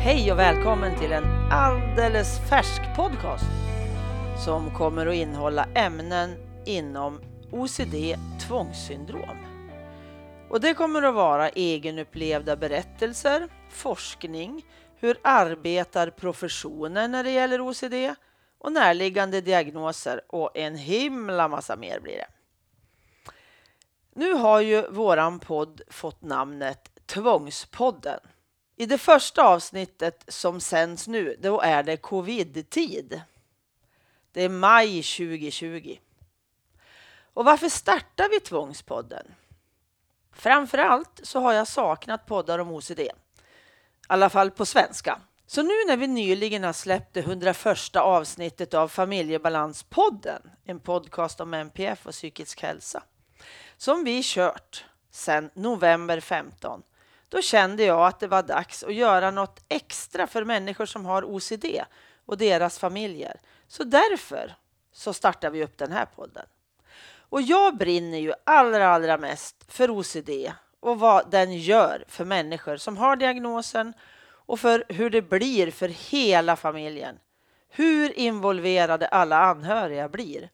Hej och välkommen till en alldeles färsk podcast som kommer att innehålla ämnen inom OCD tvångssyndrom. Och det kommer att vara egenupplevda berättelser, forskning, hur arbetar professionen när det gäller OCD och närliggande diagnoser och en himla massa mer blir det. Nu har ju våran podd fått namnet Tvångspodden. I det första avsnittet som sänds nu, då är det covid-tid. Det är maj 2020. Och varför startar vi Tvångspodden? Framförallt så har jag saknat poddar om OCD. I alla fall på svenska. Så nu när vi nyligen har släppt det 101 avsnittet av Familjebalanspodden, en podcast om MPF och psykisk hälsa, som vi kört sedan november 15, då kände jag att det var dags att göra något extra för människor som har OCD och deras familjer. Så därför så startar vi upp den här podden. Och jag brinner ju allra, allra mest för OCD och vad den gör för människor som har diagnosen och för hur det blir för hela familjen. Hur involverade alla anhöriga blir.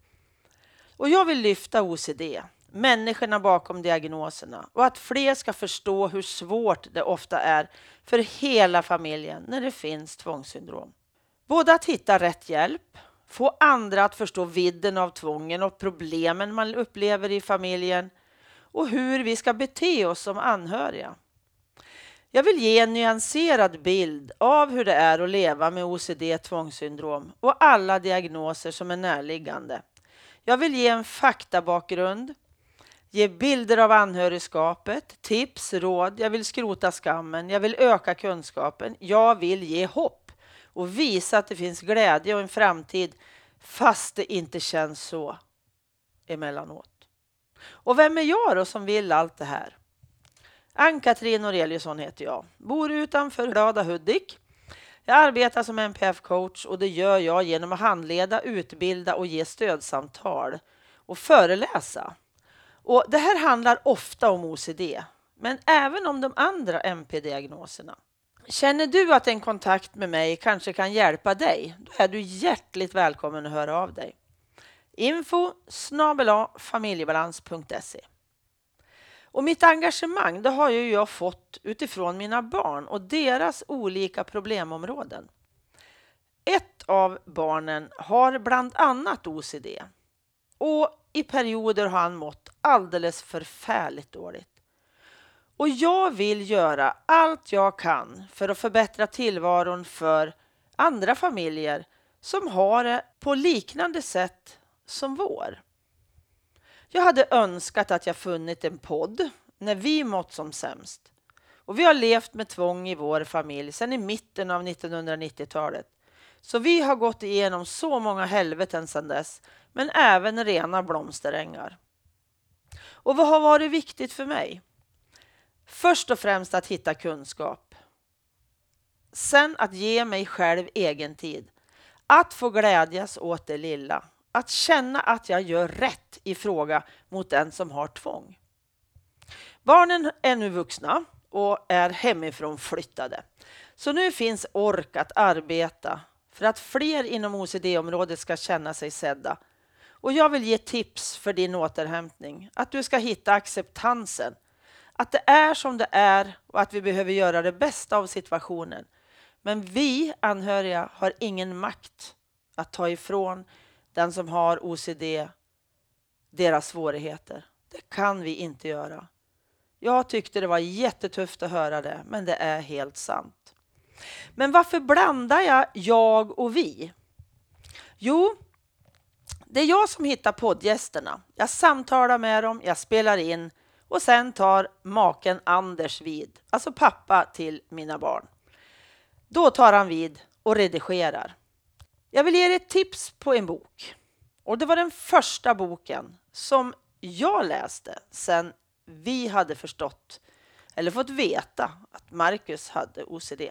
Och jag vill lyfta OCD, människorna bakom diagnoserna och att fler ska förstå hur svårt det ofta är för hela familjen när det finns tvångssyndrom. Både att hitta rätt hjälp, få andra att förstå vidden av tvången och problemen man upplever i familjen och hur vi ska bete oss som anhöriga. Jag vill ge en nyanserad bild av hur det är att leva med OCD tvångssyndrom och alla diagnoser som är närliggande. Jag vill ge en faktabakgrund, ge bilder av anhörigskapet, tips, råd. Jag vill skrota skammen. Jag vill öka kunskapen. Jag vill ge hopp och visa att det finns glädje och en framtid fast det inte känns så emellanåt. Och vem är jag då som vill allt det här? Ann-Katrin Noreliusson heter jag. Bor utanför Glada Hudik. Jag arbetar som NPF-coach och det gör jag genom att handleda, utbilda och ge stödsamtal och föreläsa. Och det här handlar ofta om OCD, men även om de andra MP-diagnoserna. Känner du att en kontakt med mig kanske kan hjälpa dig? Då är du hjärtligt välkommen att höra av dig. Info familjebalans.se och mitt engagemang det har ju jag fått utifrån mina barn och deras olika problemområden. Ett av barnen har bland annat OCD och i perioder har han mått alldeles förfärligt dåligt. Och jag vill göra allt jag kan för att förbättra tillvaron för andra familjer som har det på liknande sätt som vår. Jag hade önskat att jag funnit en podd när vi mått som sämst. Och vi har levt med tvång i vår familj sedan i mitten av 1990-talet. Så vi har gått igenom så många helveten sedan dess, men även rena blomsterängar. Och vad har varit viktigt för mig? Först och främst att hitta kunskap. Sen att ge mig själv egen tid. Att få glädjas åt det lilla. Att känna att jag gör rätt i fråga mot den som har tvång. Barnen är nu vuxna och är hemifrån flyttade. Så nu finns ork att arbeta för att fler inom OCD-området ska känna sig sedda. Och jag vill ge tips för din återhämtning. Att du ska hitta acceptansen. Att det är som det är och att vi behöver göra det bästa av situationen. Men vi anhöriga har ingen makt att ta ifrån den som har OCD deras svårigheter. Det kan vi inte göra. Jag tyckte det var jättetufft att höra det, men det är helt sant. Men varför blandar jag jag och vi? Jo, det är jag som hittar poddgästerna. Jag samtalar med dem, jag spelar in och sen tar maken Anders vid, alltså pappa till mina barn. Då tar han vid och redigerar. Jag vill ge er ett tips på en bok. Och det var den första boken som jag läste sen vi hade förstått eller fått veta att Marcus hade OCD.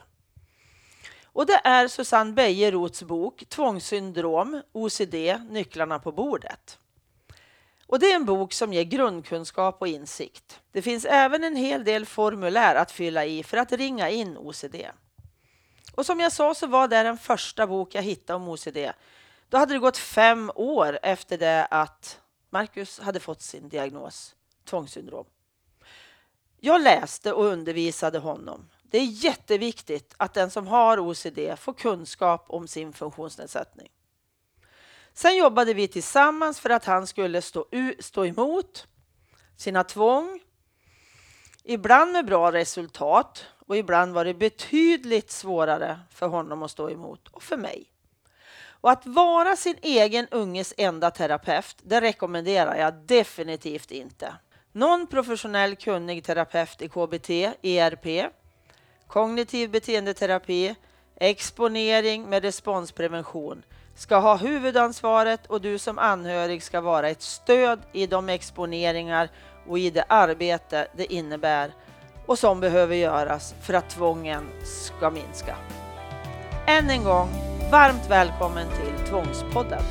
Och det är Susanne Bejerots bok Tvångssyndrom, OCD, nycklarna på bordet. Och det är en bok som ger grundkunskap och insikt. Det finns även en hel del formulär att fylla i för att ringa in OCD. Och som jag sa så var det den första bok jag hittade om OCD. Då hade det gått fem år efter det att Marcus hade fått sin diagnos, tvångssyndrom. Jag läste och undervisade honom. Det är jätteviktigt att den som har OCD får kunskap om sin funktionsnedsättning. Sen jobbade vi tillsammans för att han skulle stå, stå emot sina tvång. Ibland med bra resultat och ibland var det betydligt svårare för honom att stå emot och för mig. Och att vara sin egen unges enda terapeut, det rekommenderar jag definitivt inte. Någon professionell kunnig terapeut i KBT, ERP, kognitiv beteendeterapi, exponering med responsprevention ska ha huvudansvaret och du som anhörig ska vara ett stöd i de exponeringar och i det arbete det innebär och som behöver göras för att tvången ska minska. Än en gång, varmt välkommen till Tvångspodden.